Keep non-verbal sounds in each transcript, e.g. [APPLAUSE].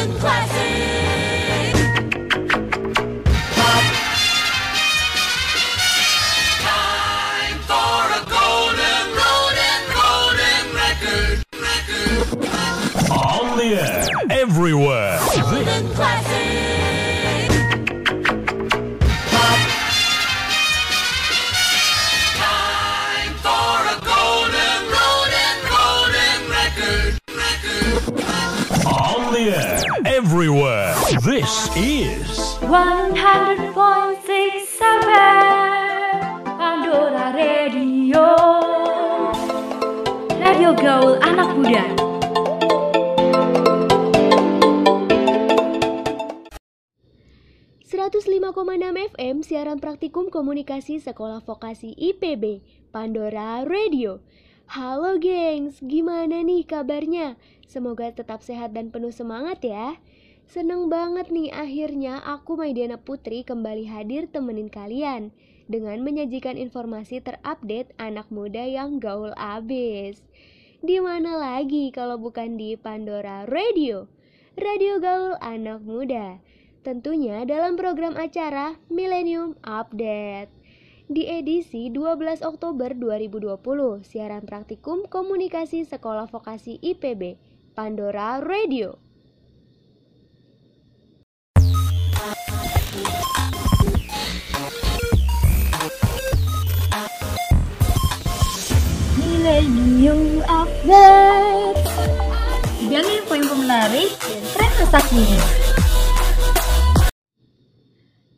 Golden Classic. Time for a golden, golden, golden record. On the air, everywhere. Golden Classic. Everywhere. This is 100.6 Pandora Radio Radio Gaul Anak Muda FM siaran praktikum komunikasi Sekolah Vokasi IPB Pandora Radio. Halo gengs, gimana nih kabarnya? Semoga tetap sehat dan penuh semangat ya. Seneng banget nih akhirnya aku Maidiana Putri kembali hadir temenin kalian dengan menyajikan informasi terupdate anak muda yang gaul abis. Di mana lagi kalau bukan di Pandora Radio? Radio Gaul Anak Muda. Tentunya dalam program acara Millennium Update. Di edisi 12 Oktober 2020, siaran praktikum komunikasi Sekolah Vokasi IPB, Pandora Radio.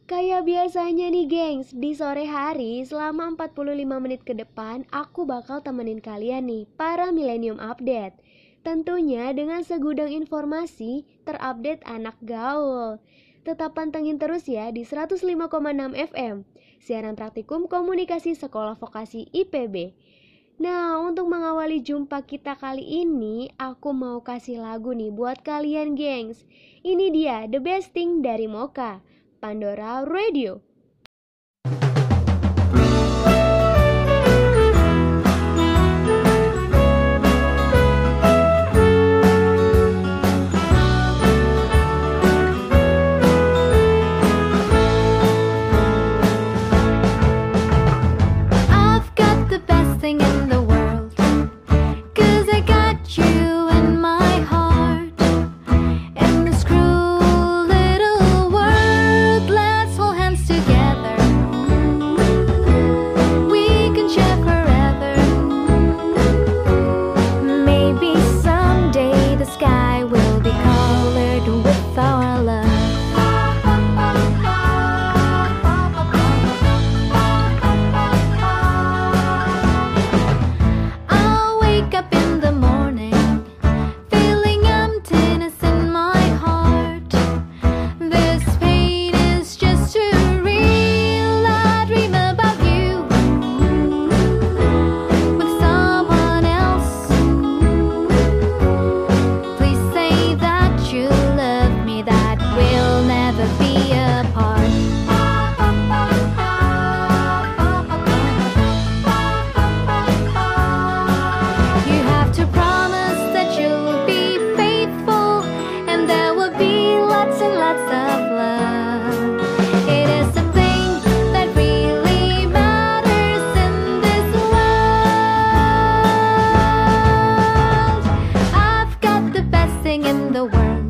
Kayak biasanya nih gengs, di sore hari selama 45 menit ke depan aku bakal temenin kalian nih para Millennium Update. Tentunya dengan segudang informasi terupdate anak gaul. Tetap pantengin terus ya di 105,6 FM, siaran praktikum komunikasi Sekolah Vokasi IPB. Nah, untuk mengawali jumpa kita kali ini, aku mau kasih lagu nih buat kalian gengs. Ini dia The Best Thing dari Mocha. Pandora Radio.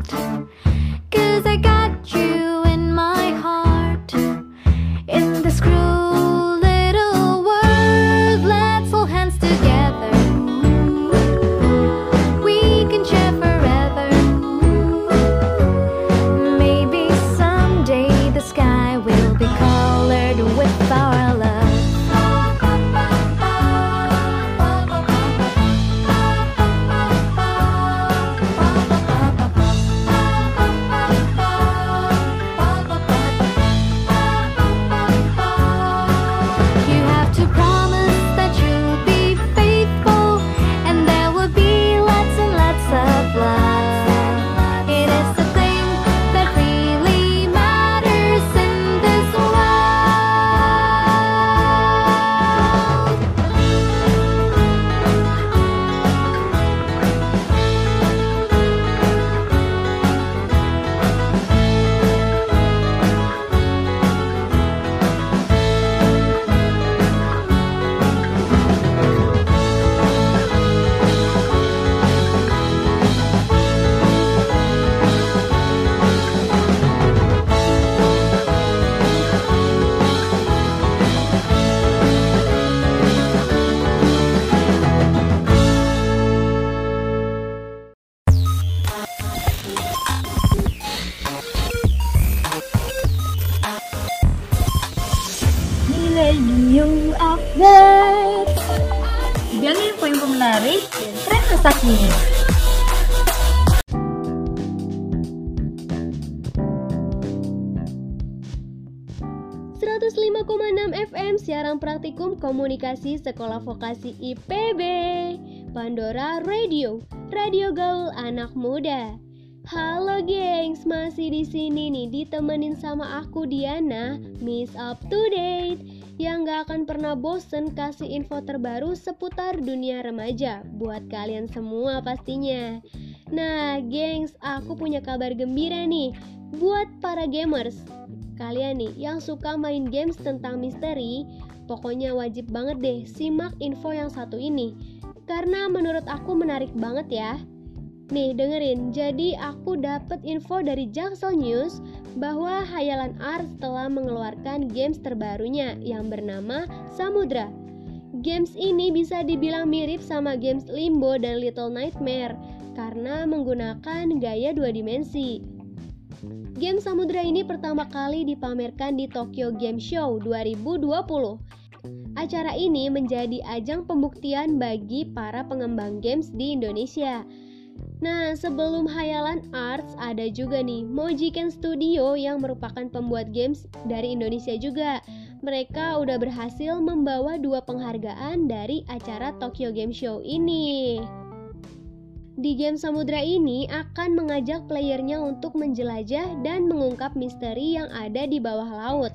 Cause I got komunikasi Sekolah Vokasi IPB. Pandora Radio, radio gaul anak muda. Halo gengs, masih di sini nih ditemenin sama aku Diana, Miss Up to Date yang gak akan pernah bosen kasih info terbaru seputar dunia remaja buat kalian semua pastinya. Nah, gengs, aku punya kabar gembira nih buat para gamers. Kalian nih yang suka main games tentang misteri, pokoknya wajib banget deh simak info yang satu ini. Karena menurut aku menarik banget ya. Nih dengerin, jadi aku dapat info dari Jaksel News bahwa Hayalan Arts telah mengeluarkan games terbarunya yang bernama Samudra. Games ini bisa dibilang mirip sama games Limbo dan Little Nightmare karena menggunakan gaya dua dimensi. Game Samudra ini pertama kali dipamerkan di Tokyo Game Show 2020. Acara ini menjadi ajang pembuktian bagi para pengembang games di Indonesia. Nah, sebelum Hayalan Arts ada juga nih Mojiken Studio yang merupakan pembuat games dari Indonesia juga. Mereka udah berhasil membawa dua penghargaan dari acara Tokyo Game Show ini. Di game Samudra ini akan mengajak playernya untuk menjelajah dan mengungkap misteri yang ada di bawah laut.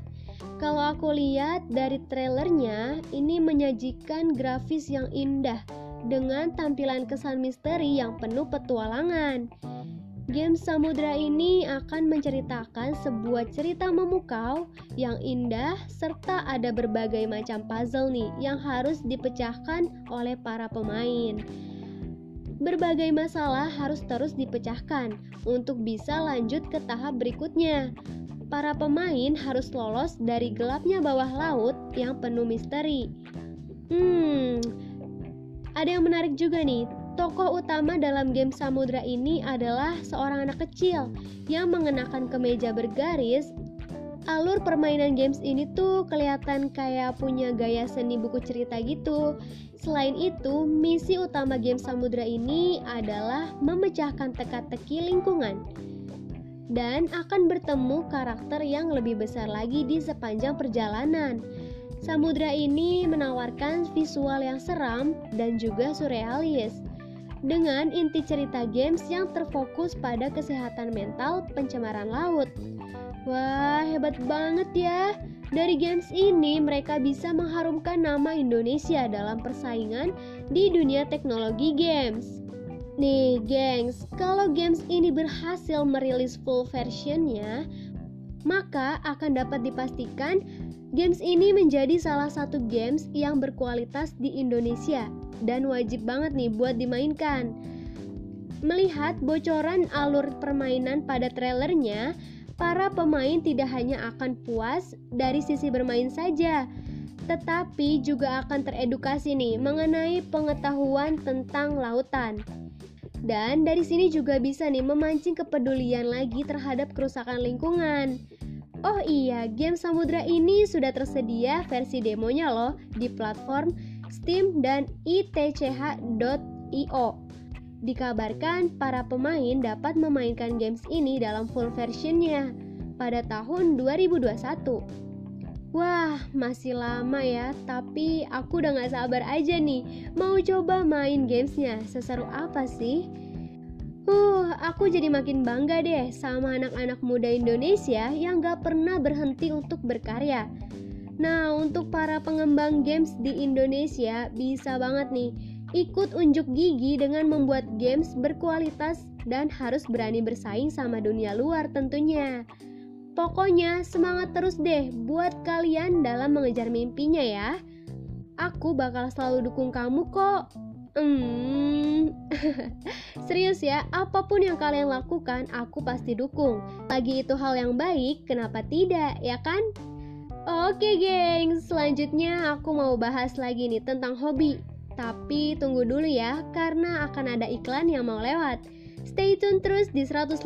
Kalau aku lihat dari trailernya, ini menyajikan grafis yang indah dengan tampilan kesan misteri yang penuh petualangan. Game Samudra ini akan menceritakan sebuah cerita memukau yang indah serta ada berbagai macam puzzle nih yang harus dipecahkan oleh para pemain berbagai masalah harus terus dipecahkan untuk bisa lanjut ke tahap berikutnya. Para pemain harus lolos dari gelapnya bawah laut yang penuh misteri. Hmm, ada yang menarik juga nih. Tokoh utama dalam game Samudra ini adalah seorang anak kecil yang mengenakan kemeja bergaris alur permainan games ini tuh kelihatan kayak punya gaya seni buku cerita gitu. Selain itu, misi utama game Samudra ini adalah memecahkan teka-teki lingkungan dan akan bertemu karakter yang lebih besar lagi di sepanjang perjalanan. Samudra ini menawarkan visual yang seram dan juga surrealis dengan inti cerita games yang terfokus pada kesehatan mental pencemaran laut. Wah, hebat banget ya. Dari games ini mereka bisa mengharumkan nama Indonesia dalam persaingan di dunia teknologi games. Nih, gengs, kalau games ini berhasil merilis full versionnya, maka akan dapat dipastikan games ini menjadi salah satu games yang berkualitas di Indonesia dan wajib banget nih buat dimainkan. Melihat bocoran alur permainan pada trailernya, para pemain tidak hanya akan puas dari sisi bermain saja, tetapi juga akan teredukasi nih mengenai pengetahuan tentang lautan. Dan dari sini juga bisa nih memancing kepedulian lagi terhadap kerusakan lingkungan. Oh iya, game Samudra ini sudah tersedia versi demonya loh di platform Steam dan itch.io. Dikabarkan para pemain dapat memainkan games ini dalam full versionnya pada tahun 2021. Wah, masih lama ya, tapi aku udah gak sabar aja nih mau coba main gamesnya. Seseru apa sih? Uh, aku jadi makin bangga deh sama anak-anak muda Indonesia yang gak pernah berhenti untuk berkarya. Nah, untuk para pengembang games di Indonesia bisa banget nih ikut unjuk gigi dengan membuat games berkualitas dan harus berani bersaing sama dunia luar tentunya. Pokoknya semangat terus deh buat kalian dalam mengejar mimpinya ya. Aku bakal selalu dukung kamu kok. Hmm, [LAUGHS] serius ya, apa pun yang kalian lakukan, aku pasti dukung. Lagi itu hal yang baik, kenapa tidak, ya kan? Oke, geng, selanjutnya aku mau bahas lagi nih tentang hobi. Tapi tunggu dulu ya, karena akan ada iklan yang mau lewat. Stay tune terus di 105,6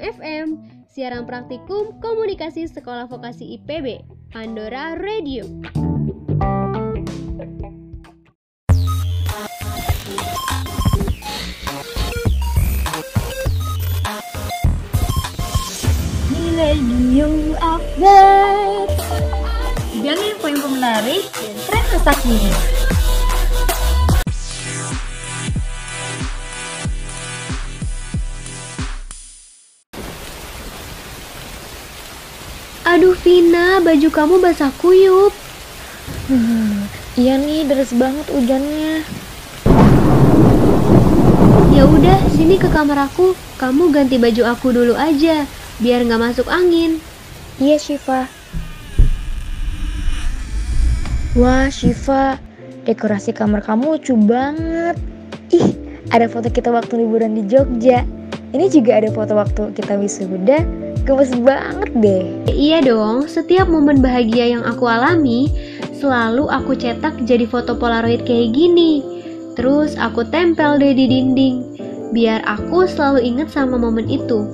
FM, siaran praktikum komunikasi sekolah vokasi IPB, Pandora Radio. Millennium Update info menarik dan tren masa kini Vina, baju kamu basah kuyup. Iya nih, deras banget hujannya. Ya udah, sini ke kamar aku. Kamu ganti baju aku dulu aja, biar nggak masuk angin. Iya, Shiva. Wah, Shiva, dekorasi kamar kamu lucu banget. Ih, ada foto kita waktu liburan di Jogja. Ini juga ada foto waktu kita wisuda. Gemes banget deh. Iya dong, setiap momen bahagia yang aku alami, selalu aku cetak jadi foto polaroid kayak gini. Terus aku tempel deh di dinding, biar aku selalu inget sama momen itu.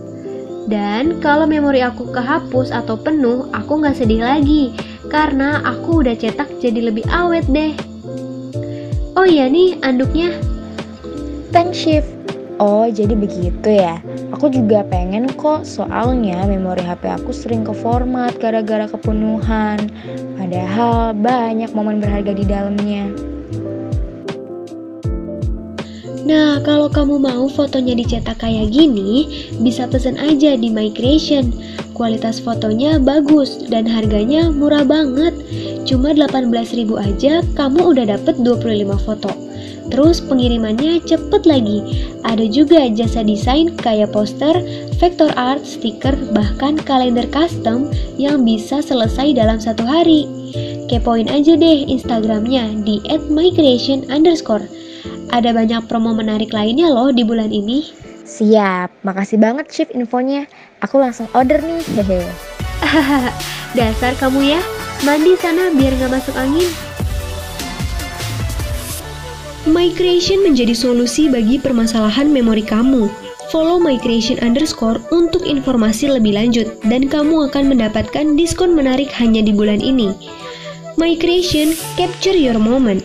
Dan kalau memori aku kehapus atau penuh, aku nggak sedih lagi, karena aku udah cetak jadi lebih awet deh. Oh iya nih, anduknya. Thanks, Shiv. Oh, jadi begitu ya. Aku juga pengen kok, soalnya memori HP aku sering ke format gara-gara kepenuhan. Padahal banyak momen berharga di dalamnya. Nah, kalau kamu mau fotonya dicetak kayak gini, bisa pesen aja di My Creation. Kualitas fotonya bagus dan harganya murah banget. Cuma 18.000 aja kamu udah dapet 25 foto. Terus pengirimannya cepet lagi. Ada juga jasa desain kayak poster, vector art, stiker, bahkan kalender custom yang bisa selesai dalam satu hari. Kepoin aja deh Instagramnya di @mycreation underscore. Ada banyak promo menarik lainnya loh di bulan ini. Siap, makasih banget Shiv infonya. Aku langsung order nih, hehe. [LAUGHS] Dasar kamu ya, mandi sana biar nggak masuk angin. Migration menjadi solusi bagi permasalahan memori kamu. Follow migration underscore untuk informasi lebih lanjut dan kamu akan mendapatkan diskon menarik hanya di bulan ini. Migration, capture your moment.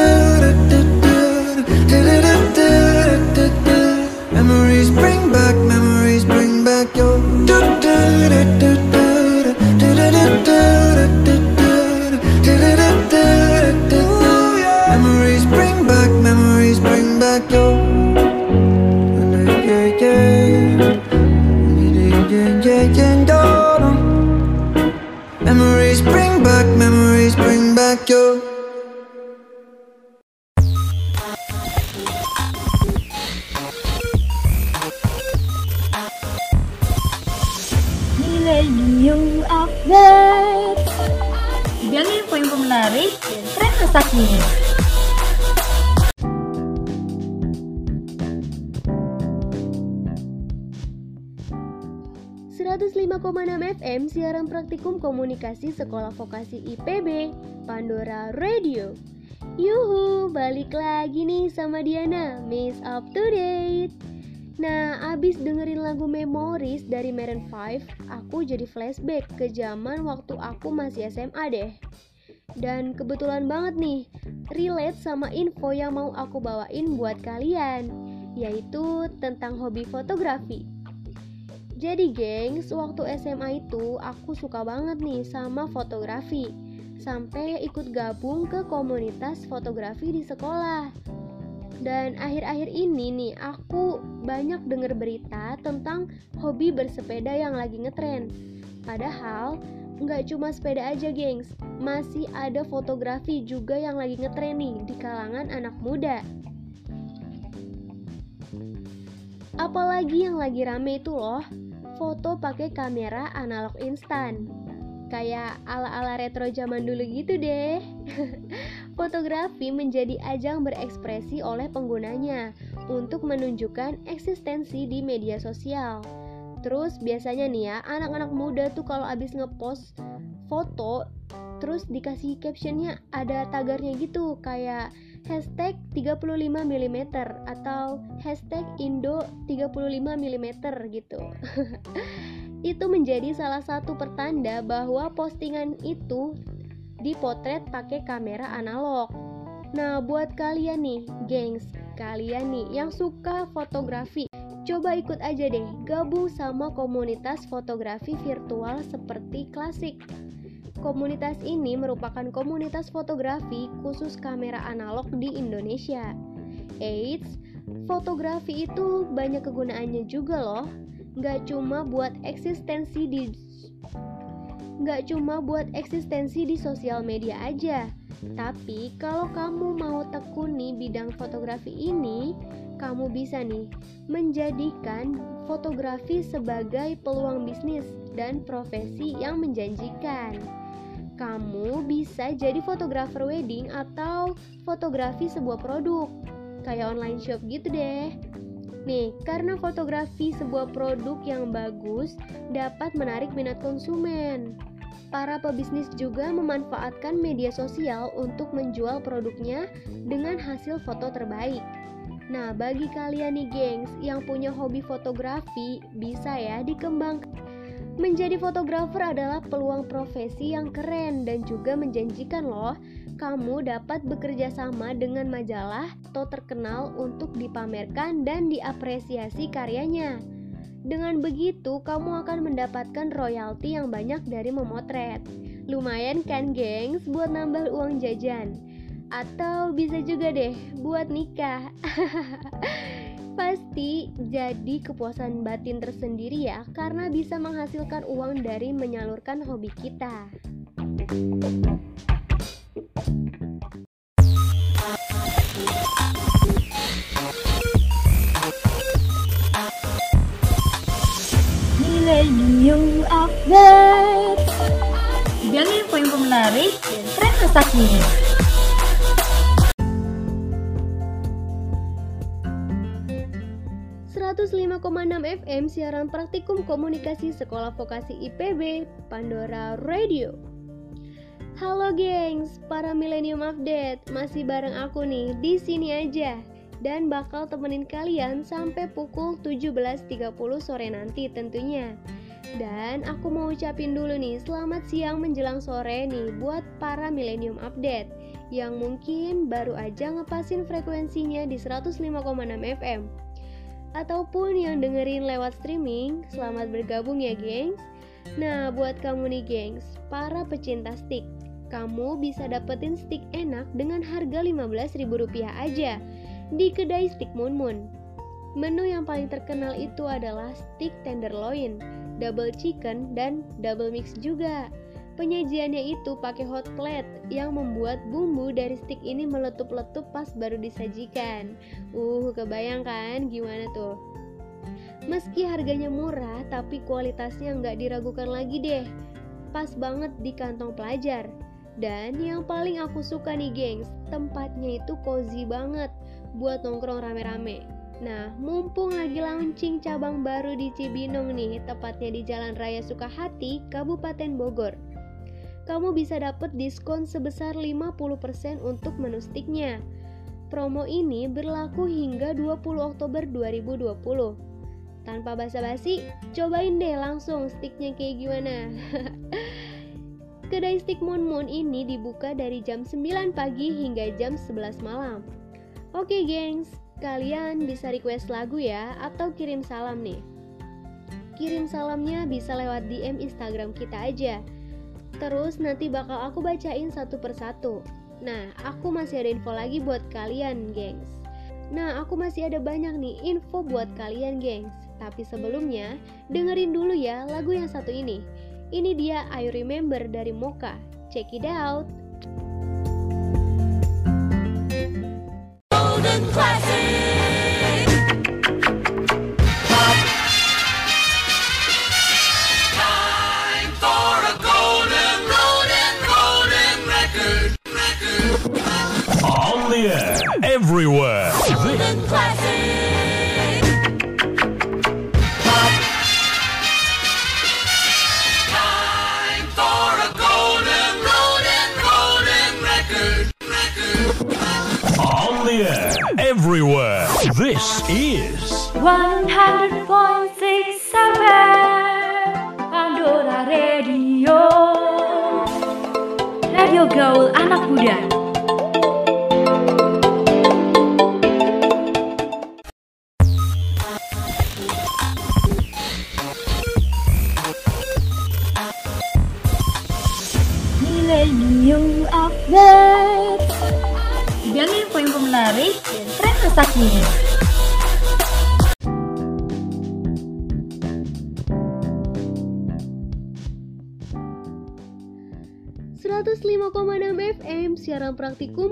komunikasi Sekolah Vokasi IPB Pandora Radio. Yuhu, balik lagi nih sama Diana, Miss Up to Date. Nah, abis dengerin lagu Memories dari Maroon 5, aku jadi flashback ke zaman waktu aku masih SMA deh. Dan kebetulan banget nih, relate sama info yang mau aku bawain buat kalian, yaitu tentang hobi fotografi. Jadi gengs, waktu SMA itu aku suka banget nih sama fotografi. Sampai ikut gabung ke komunitas fotografi di sekolah. Dan akhir-akhir ini nih aku banyak denger berita tentang hobi bersepeda yang lagi ngetren. Padahal nggak cuma sepeda aja gengs. Masih ada fotografi juga yang lagi ngetren nih di kalangan anak muda. Apalagi yang lagi rame itu loh foto pakai kamera analog instan. Kayak ala-ala retro zaman dulu gitu deh. [LAUGHS] Fotografi menjadi ajang berekspresi oleh penggunanya untuk menunjukkan eksistensi di media sosial. Terus biasanya nih ya, anak-anak muda tuh kalau abis ngepost foto terus dikasih captionnya ada tagarnya gitu kayak hashtag 35mm atau hashtag Indo 35mm gitu [LAUGHS] itu menjadi salah satu pertanda bahwa postingan itu dipotret pakai kamera analog nah buat kalian nih gengs kalian nih yang suka fotografi Coba ikut aja deh, gabung sama komunitas fotografi virtual seperti klasik. Komunitas ini merupakan komunitas fotografi khusus kamera analog di Indonesia. Eits, fotografi itu banyak kegunaannya juga loh. Nggak cuma buat eksistensi di nggak cuma buat eksistensi di sosial media aja. Tapi kalau kamu mau tekuni bidang fotografi ini, kamu bisa nih menjadikan fotografi sebagai peluang bisnis dan profesi yang menjanjikan kamu bisa jadi fotografer wedding atau fotografi sebuah produk kayak online shop gitu deh. Nih, karena fotografi sebuah produk yang bagus dapat menarik minat konsumen. Para pebisnis juga memanfaatkan media sosial untuk menjual produknya dengan hasil foto terbaik. Nah, bagi kalian nih gengs yang punya hobi fotografi, bisa ya dikembangkan Menjadi fotografer adalah peluang profesi yang keren dan juga menjanjikan loh. Kamu dapat bekerja sama dengan majalah atau terkenal untuk dipamerkan dan diapresiasi karyanya. Dengan begitu, kamu akan mendapatkan royalti yang banyak dari memotret. Lumayan kan, gengs, buat nambah uang jajan. Atau bisa juga deh buat nikah. [LAUGHS] Pasti jadi kepuasan batin tersendiri ya karena bisa menghasilkan uang dari menyalurkan hobi kita. Millennium Update Bidang info-info menarik dan tren terkini 105,6 FM siaran praktikum komunikasi Sekolah Vokasi IPB Pandora Radio. Halo gengs, para Millennium Update, masih bareng aku nih di sini aja dan bakal temenin kalian sampai pukul 17.30 sore nanti tentunya. Dan aku mau ucapin dulu nih, selamat siang menjelang sore nih buat para Millennium Update yang mungkin baru aja ngepasin frekuensinya di 105,6 FM. Ataupun yang dengerin lewat streaming, selamat bergabung ya gengs. Nah, buat kamu nih gengs, para pecinta stick, kamu bisa dapetin stick enak dengan harga Rp15.000 aja di kedai Stick Moon Moon. Menu yang paling terkenal itu adalah stick tenderloin, double chicken, dan double mix juga. Penyajiannya itu pakai hot plate yang membuat bumbu dari stick ini meletup-letup pas baru disajikan. Uh, kebayangkan gimana tuh? Meski harganya murah, tapi kualitasnya nggak diragukan lagi deh. Pas banget di kantong pelajar. Dan yang paling aku suka nih gengs, tempatnya itu cozy banget buat nongkrong rame-rame. Nah, mumpung lagi launching cabang baru di Cibinong nih, tepatnya di Jalan Raya Sukahati, Kabupaten Bogor. Kamu bisa dapat diskon sebesar 50% untuk menu sticknya. Promo ini berlaku hingga 20 Oktober 2020. Tanpa basa-basi, cobain deh langsung sticknya kayak gimana. [LAUGHS] Kedai stick Moon Moon ini dibuka dari jam 9 pagi hingga jam 11 malam. Oke gengs, kalian bisa request lagu ya atau kirim salam nih. Kirim salamnya bisa lewat DM Instagram kita aja. Terus nanti bakal aku bacain satu persatu. Nah, aku masih ada info lagi buat kalian, gengs. Nah, aku masih ada banyak nih info buat kalian, gengs. Tapi sebelumnya, dengerin dulu ya lagu yang satu ini. Ini dia I Remember dari Mocha. Check it out. Everywhere. On the air, everywhere. This is 100.67 Pandora Radio Radio Gaul Anak Muda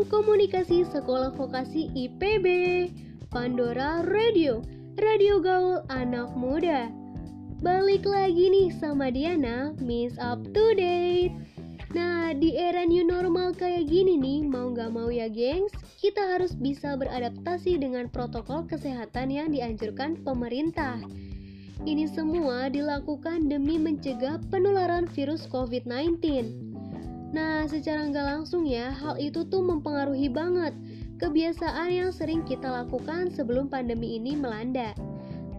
komunikasi sekolah vokasi IPB Pandora Radio Radio Gaul Anak Muda. Balik lagi nih sama Diana Miss Up to Date. Nah di era new normal kayak gini nih Mau gak mau ya gengs Kita harus bisa beradaptasi dengan protokol kesehatan yang dianjurkan pemerintah. Ini semua dilakukan demi mencegah penularan virus COVID-19. Nah, secara nggak langsung ya, hal itu tuh mempengaruhi banget kebiasaan yang sering kita lakukan sebelum pandemi ini melanda.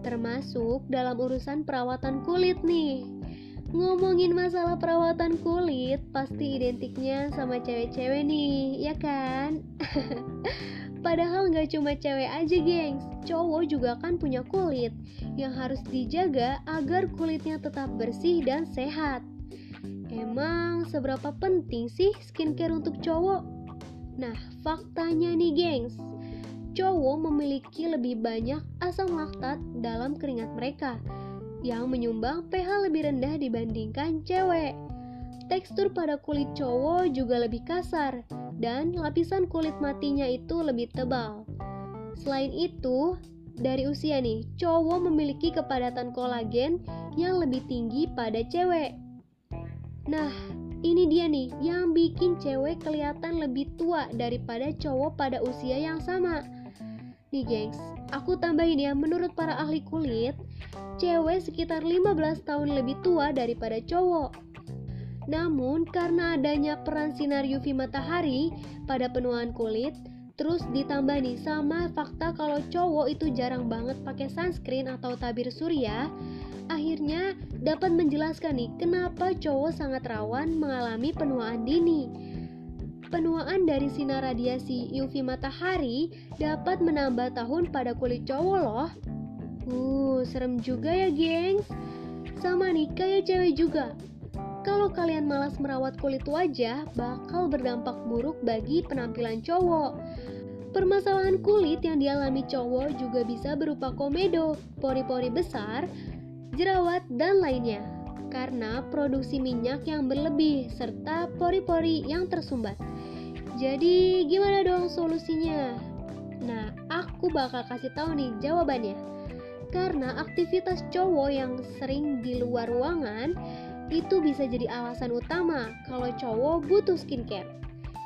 Termasuk dalam urusan perawatan kulit nih. Ngomongin masalah perawatan kulit, pasti identiknya sama cewek-cewek nih, ya kan? [LAUGHS] Padahal nggak cuma cewek aja gengs, cowok juga kan punya kulit yang harus dijaga agar kulitnya tetap bersih dan sehat. Emang seberapa penting sih skincare untuk cowok? Nah, faktanya nih gengs, cowok memiliki lebih banyak asam laktat dalam keringat mereka yang menyumbang pH lebih rendah dibandingkan cewek. Tekstur pada kulit cowok juga lebih kasar dan lapisan kulit matinya itu lebih tebal. Selain itu, dari usia nih, cowok memiliki kepadatan kolagen yang lebih tinggi pada cewek. Nah, ini dia nih yang bikin cewek kelihatan lebih tua daripada cowok pada usia yang sama. Nih gengs, aku tambahin ya, menurut para ahli kulit, cewek sekitar 15 tahun lebih tua daripada cowok. Namun, karena adanya peran sinar UV matahari pada penuaan kulit, terus ditambah nih sama fakta kalau cowok itu jarang banget pakai sunscreen atau tabir surya, akhirnya dapat menjelaskan nih kenapa cowok sangat rawan mengalami penuaan dini. Penuaan dari sinar radiasi UV matahari dapat menambah tahun pada kulit cowok loh. Uh, serem juga ya, gengs. Sama nih, kayak cewek juga. Kalau kalian malas merawat kulit wajah, bakal berdampak buruk bagi penampilan cowok. Permasalahan kulit yang dialami cowok juga bisa berupa komedo, pori-pori besar, jerawat, dan lainnya. Karena produksi minyak yang berlebih serta pori-pori yang tersumbat. Jadi gimana dong solusinya? Nah, aku bakal kasih tahu nih jawabannya. Karena aktivitas cowok yang sering di luar ruangan itu bisa jadi alasan utama kalau cowok butuh skincare.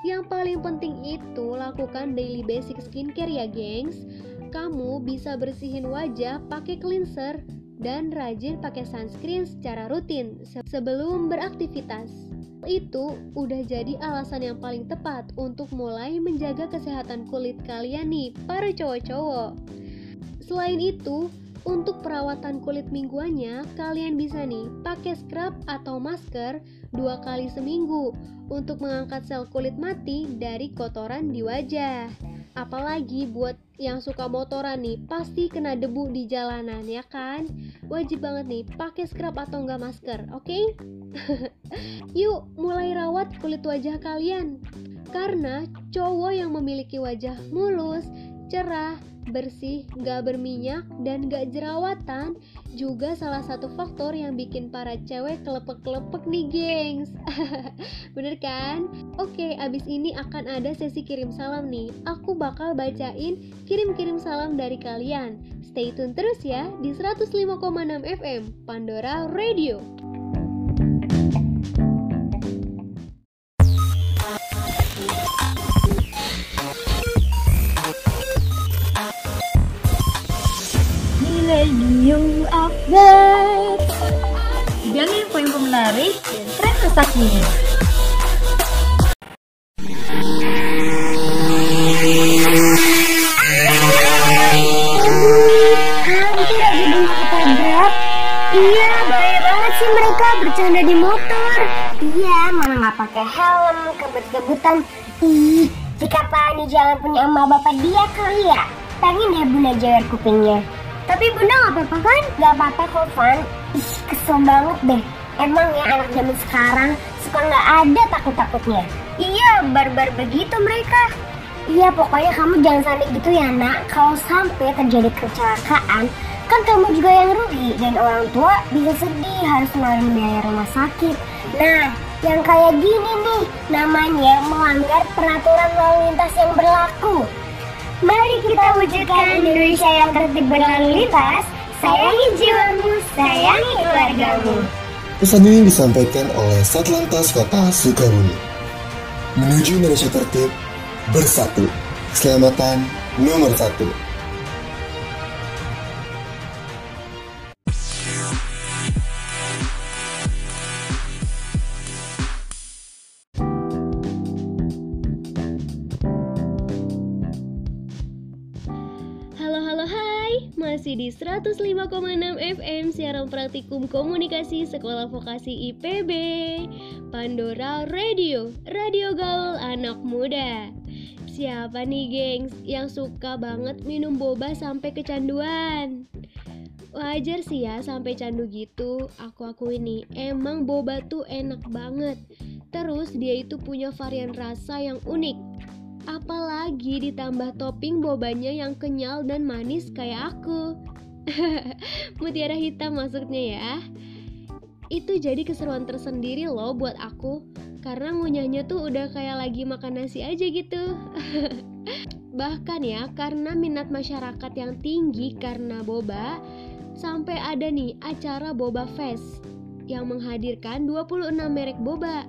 Yang paling penting itu lakukan daily basic skincare ya, gengs. Kamu bisa bersihin wajah pakai cleanser dan rajin pakai sunscreen secara rutin se- sebelum beraktivitas. Itu udah jadi alasan yang paling tepat untuk mulai menjaga kesehatan kulit kalian nih, para cowok-cowok. Selain itu, untuk perawatan kulit mingguannya, kalian bisa nih pakai scrub atau masker dua kali seminggu untuk mengangkat sel kulit mati dari kotoran di wajah. Apalagi buat yang suka motoran nih, pasti kena debu di jalanan ya kan? Wajib banget nih pakai scrub atau enggak masker, oke? [LAUGHS] Yuk, mulai rawat kulit wajah kalian. Karena cowok yang memiliki wajah mulus, cerah, bersih, gak berminyak, dan gak jerawatan juga salah satu faktor yang bikin para cewek kelepek-kelepek nih gengs. [LAUGHS] Bener kan? Oke, abis ini akan ada sesi kirim salam nih. Aku bakal bacain kirim-kirim salam dari kalian. Stay tune terus ya di 105,6 FM Pandora Radio Radio Update Dengan info-info menarik dan tren masa kini. Iya, bahaya banget sih mereka bercanda di motor. Iya, mana nggak pakai helm, kebut-kebutan. Ih, jika Pak Ani jangan punya emak bapak dia kali ya. Pengen deh bunda jewer kupingnya. Tapi bunda nggak apa-apa kan? Nggak apa-apa kok, Van. Ih, kesel banget deh. Emang ya anak zaman sekarang suka nggak ada takut-takutnya. Iya, barbar begitu mereka. Iya pokoknya kamu jangan sampai gitu ya nak Kalau sampai terjadi kecelakaan Kan kamu juga yang rugi Dan orang tua bisa sedih harus ngeluarin biaya rumah sakit Nah yang kayak gini nih Namanya melanggar peraturan lalu lintas yang berlaku Mari kita wujudkan Indonesia yang tertib berlalu lintas Sayangi jiwamu, sayangi keluargamu Pesan ini disampaikan oleh Satlantas Kota Sukabumi. Menuju Indonesia tertib, bersatu. Keselamatan nomor satu. Masih di 105,6 FM siaran praktikum komunikasi Sekolah Vokasi IPB Pandora Radio, radio gaul anak muda. Siapa nih gengs yang suka banget minum boba sampai kecanduan? Wajar sih ya sampai candu gitu, aku akuin nih, emang boba tuh enak banget. Terus dia itu punya varian rasa yang unik Apalagi ditambah topping bobanya yang kenyal dan manis kayak aku. [LAUGHS] Mutiara hitam maksudnya ya. Itu jadi keseruan tersendiri loh buat aku. Karena ngunyahnya tuh udah kayak lagi makan nasi aja gitu. [LAUGHS] Bahkan ya, karena minat masyarakat yang tinggi karena boba, sampai ada nih acara Boba Fest yang menghadirkan 26 merek boba.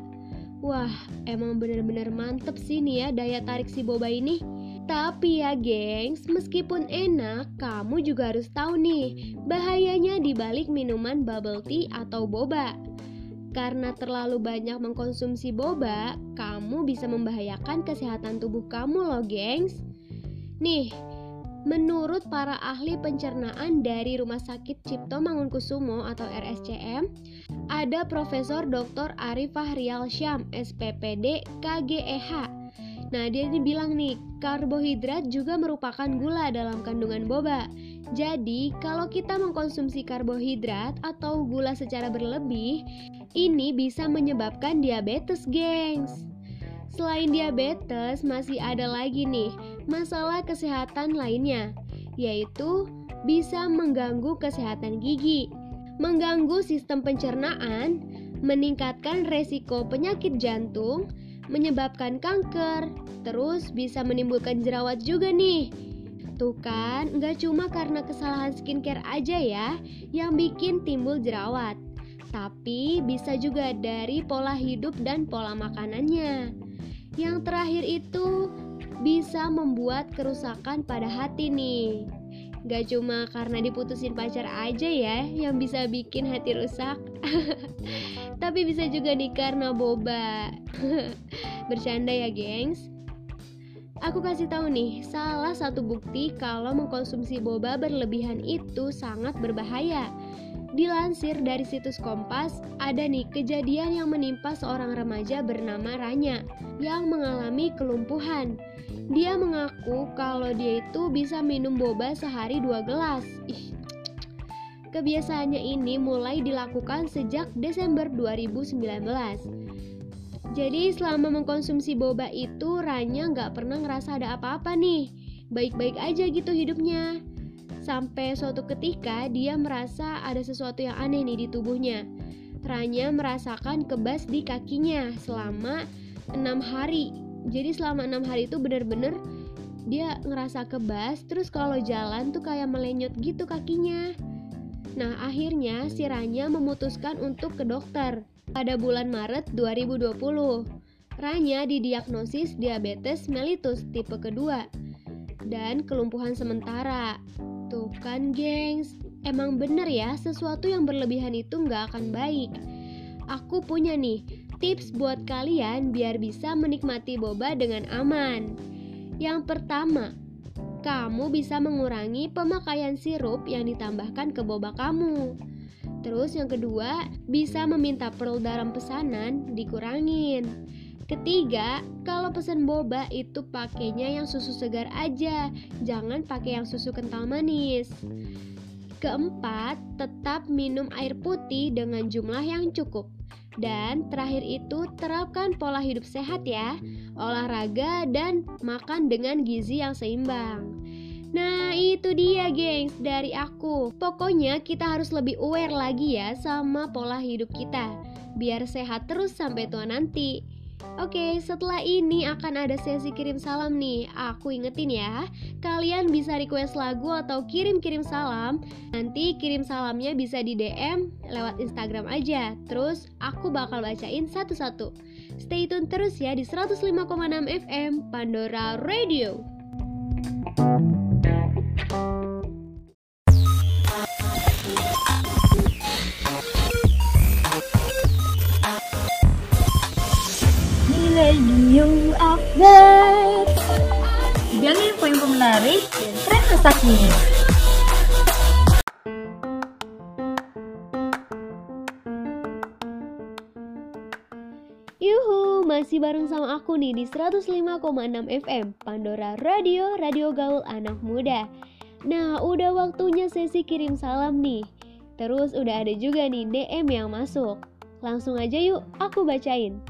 Wah, emang bener-bener mantep sih nih ya daya tarik si boba ini. Tapi ya gengs, meskipun enak, kamu juga harus tahu nih bahayanya di balik minuman bubble tea atau boba. Karena terlalu banyak mengkonsumsi boba, kamu bisa membahayakan kesehatan tubuh kamu loh gengs. Nih, Menurut para ahli pencernaan dari Rumah Sakit Cipto Mangunkusumo atau RSCM, ada Profesor Dr. Arifah Rial Syam, SPPD KGEH. Nah, dia ini bilang nih, karbohidrat juga merupakan gula dalam kandungan boba. Jadi, kalau kita mengkonsumsi karbohidrat atau gula secara berlebih, ini bisa menyebabkan diabetes, gengs. Selain diabetes, masih ada lagi nih masalah kesehatan lainnya, yaitu bisa mengganggu kesehatan gigi, mengganggu sistem pencernaan, meningkatkan resiko penyakit jantung, menyebabkan kanker, terus bisa menimbulkan jerawat juga nih. Tuh kan, nggak cuma karena kesalahan skincare aja ya yang bikin timbul jerawat, tapi bisa juga dari pola hidup dan pola makanannya. Yang terakhir itu bisa membuat kerusakan pada hati nih. Gak cuma karena diputusin pacar aja ya yang bisa bikin hati rusak. [LAUGHS] Tapi bisa juga nih karena boba. [LAUGHS] Bercanda ya, gengs. Aku kasih tahu nih, salah satu bukti kalau mengkonsumsi boba berlebihan itu sangat berbahaya. Dilansir dari situs Kompas, ada nih kejadian yang menimpa seorang remaja bernama Ranya yang mengalami kelumpuhan. Dia mengaku kalau dia itu bisa minum boba sehari dua gelas. Ih, Kebiasaannya ini mulai dilakukan sejak Desember 2019. Jadi selama mengkonsumsi boba itu Ranya nggak pernah ngerasa ada apa-apa nih. Baik-baik aja gitu hidupnya. Sampai suatu ketika dia merasa ada sesuatu yang aneh nih di tubuhnya. Ranya merasakan kebas di kakinya selama enam hari. Jadi selama enam hari itu bener-bener dia ngerasa kebas, terus kalau jalan tuh kayak melenyot gitu kakinya. Nah, akhirnya si Ranya memutuskan untuk ke dokter. Pada bulan Maret 2020, Ranya didiagnosis diabetes mellitus tipe kedua dan kelumpuhan sementara. Tuh kan, gengs, emang bener ya, sesuatu yang berlebihan itu nggak akan baik. Aku punya nih tips buat kalian biar bisa menikmati boba dengan aman. Yang pertama, kamu bisa mengurangi pemakaian sirup yang ditambahkan ke boba kamu. Terus yang kedua, bisa meminta pearl dalam pesanan dikurangin. Ketiga, kalau pesan boba itu pakainya yang susu segar aja, jangan pakai yang susu kental manis. Keempat, tetap minum air putih dengan jumlah yang cukup. Dan terakhir itu terapkan pola hidup sehat ya, olahraga dan makan dengan gizi yang seimbang. Nah itu dia gengs dari aku Pokoknya kita harus lebih aware lagi ya sama pola hidup kita Biar sehat terus sampai tua nanti Oke, setelah ini akan ada sesi kirim salam nih. Aku ingetin ya, kalian bisa request lagu atau kirim-kirim salam. Nanti kirim salamnya bisa di DM lewat Instagram aja. Terus aku bakal bacain satu-satu. Stay tune terus ya di 105,6 FM Pandora Radio. Millennium Update Gali info-info menarik dan tren masa kini Yuhu, masih bareng sama aku nih di 105,6 FM Pandora Radio, Radio Gaul Anak Muda. Nah, udah waktunya sesi kirim salam nih. Terus udah ada juga nih DM yang masuk. Langsung aja yuk, aku bacain.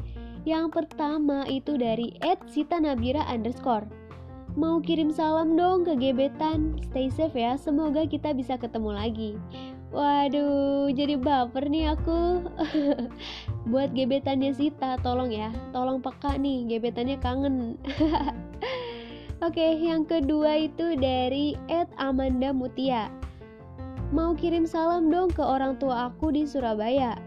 Yang pertama itu dari @sitanabira underscore. Mau kirim salam dong ke gebetan. Stay safe ya, semoga kita bisa ketemu lagi. Waduh, jadi baper nih aku. [LAUGHS] Buat gebetannya Sita, tolong ya, tolong peka nih, gebetannya kangen. [LAUGHS] Oke, yang kedua itu dari Ed Amanda Mutia. Mau kirim salam dong ke orang tua aku di Surabaya.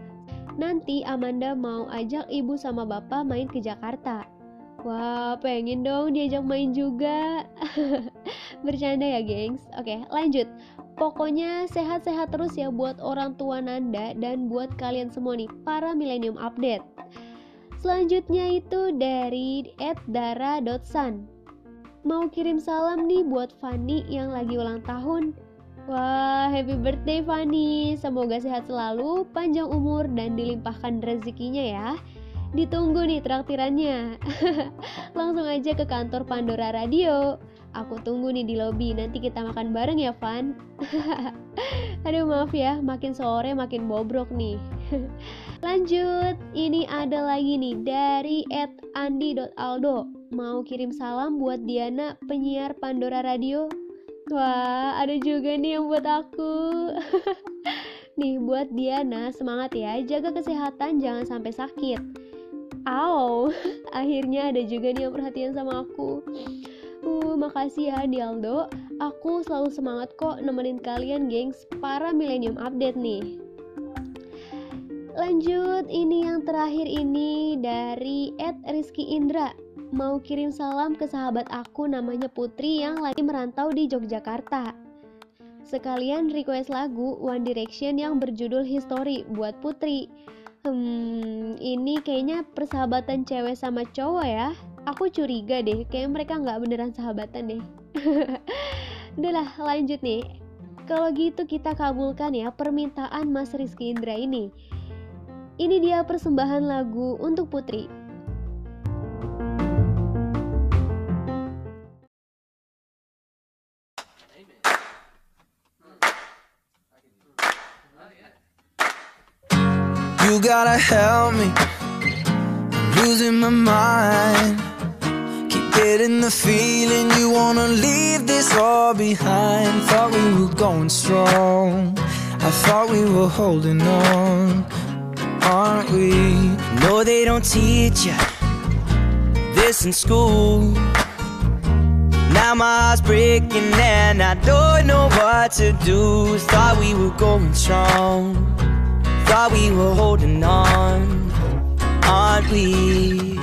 Nanti Amanda mau ajak ibu sama bapak main ke Jakarta. Wah, pengen dong diajak main juga. [LAUGHS] Bercanda ya, gengs. Oke, lanjut. Pokoknya sehat-sehat terus ya buat orang tua Nanda dan buat kalian semua nih, para Millennium Update. Selanjutnya itu dari @dara.san. Mau kirim salam nih buat Fanny yang lagi ulang tahun. Wah, happy birthday Fanny. Semoga sehat selalu, panjang umur dan dilimpahkan rezekinya ya. Ditunggu nih traktirannya. [LAUGHS] Langsung aja ke kantor Pandora Radio. Aku tunggu nih di lobi, nanti kita makan bareng ya, Van. [LAUGHS] Aduh maaf ya, makin sore makin bobrok nih. [LAUGHS] Lanjut, ini ada lagi nih dari @andi.aldo. Mau kirim salam buat Diana, penyiar Pandora Radio. Wah, ada juga nih yang buat aku. [LAUGHS] nih, buat Diana, semangat ya, jaga kesehatan, jangan sampai sakit. Aw, [LAUGHS] akhirnya ada juga nih yang perhatian sama aku. Uh, makasih ya Dialdo. Aku selalu semangat kok nemenin kalian, gengs. Para Millennium Update nih. Lanjut, ini yang terakhir ini dari Ed Rizky Indra. Mau kirim salam ke sahabat aku namanya Putri yang lagi merantau di Yogyakarta. Sekalian request lagu One Direction yang berjudul History buat Putri. Hmm, ini kayaknya persahabatan cewek sama cowok ya. Aku curiga deh, kayak mereka nggak beneran sahabatan deh. [LAUGHS] Udahlah, lanjut nih. Kalau gitu kita kabulkan ya permintaan Mas Rizky Indra ini. Ini dia persembahan lagu untuk Putri. You gotta help me. I'm losing my mind. Keep getting the feeling you wanna leave this all behind. Thought we were going strong. I thought we were holding on. Aren't we? No, they don't teach you this in school. Now my heart's breaking and I don't know what to do. Thought we were going strong. Thought we were holding on, aren't we?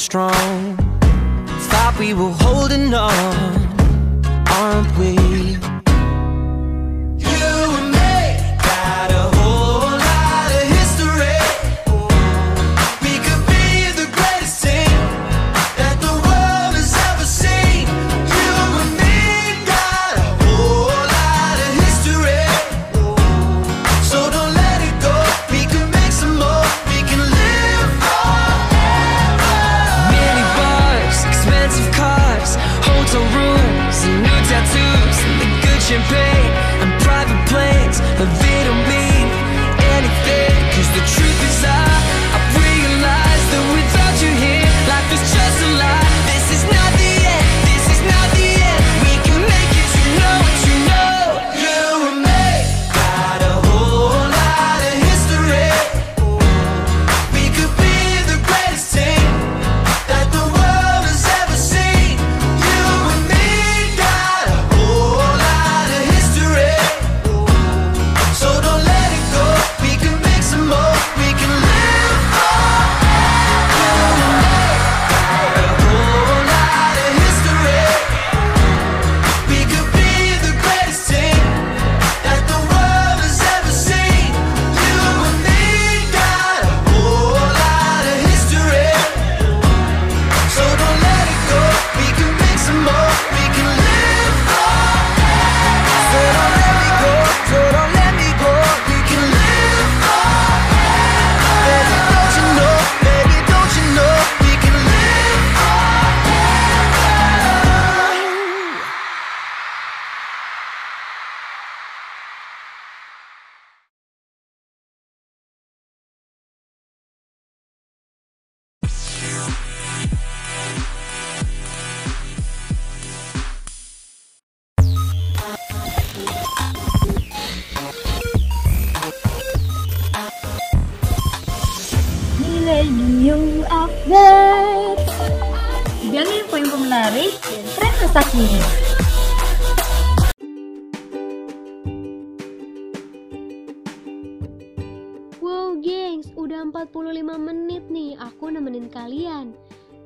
Strong, thought we were holding on, aren't we?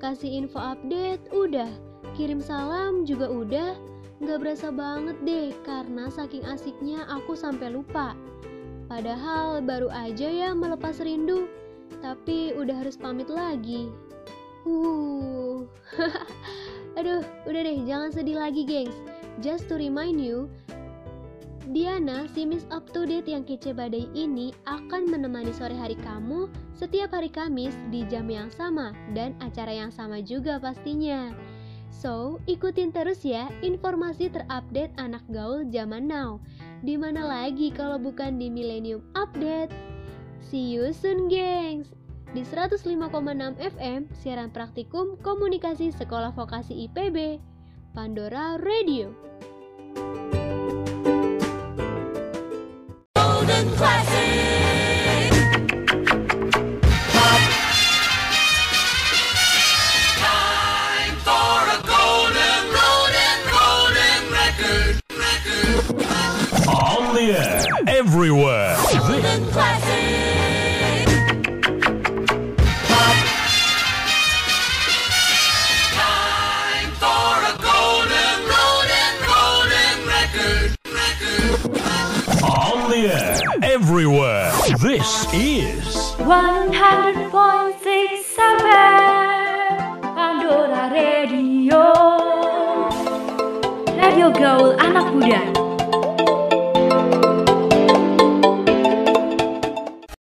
Kasih info update, udah. Kirim salam juga udah. Gak berasa banget deh, karena saking asiknya aku sampai lupa. Padahal baru aja ya melepas rindu. Tapi udah harus pamit lagi. Uh, [LAUGHS] Aduh, udah deh, jangan sedih lagi gengs. Just to remind you, Diana, si Miss Up to Date yang kece badai ini akan menemani sore hari kamu setiap hari Kamis di jam yang sama dan acara yang sama juga pastinya. So, ikutin terus ya informasi terupdate anak gaul zaman now. Di mana lagi kalau bukan di Millennium Update? See you soon, gengs! Di 105,6 FM, siaran praktikum komunikasi Sekolah Vokasi IPB, Pandora Radio. Golden Classic. Time for a golden, golden, golden record. Record. On the air, everywhere. Golden Classic. Everywhere. This is 100.6 Pandora Radio Radio Gaul Anak Muda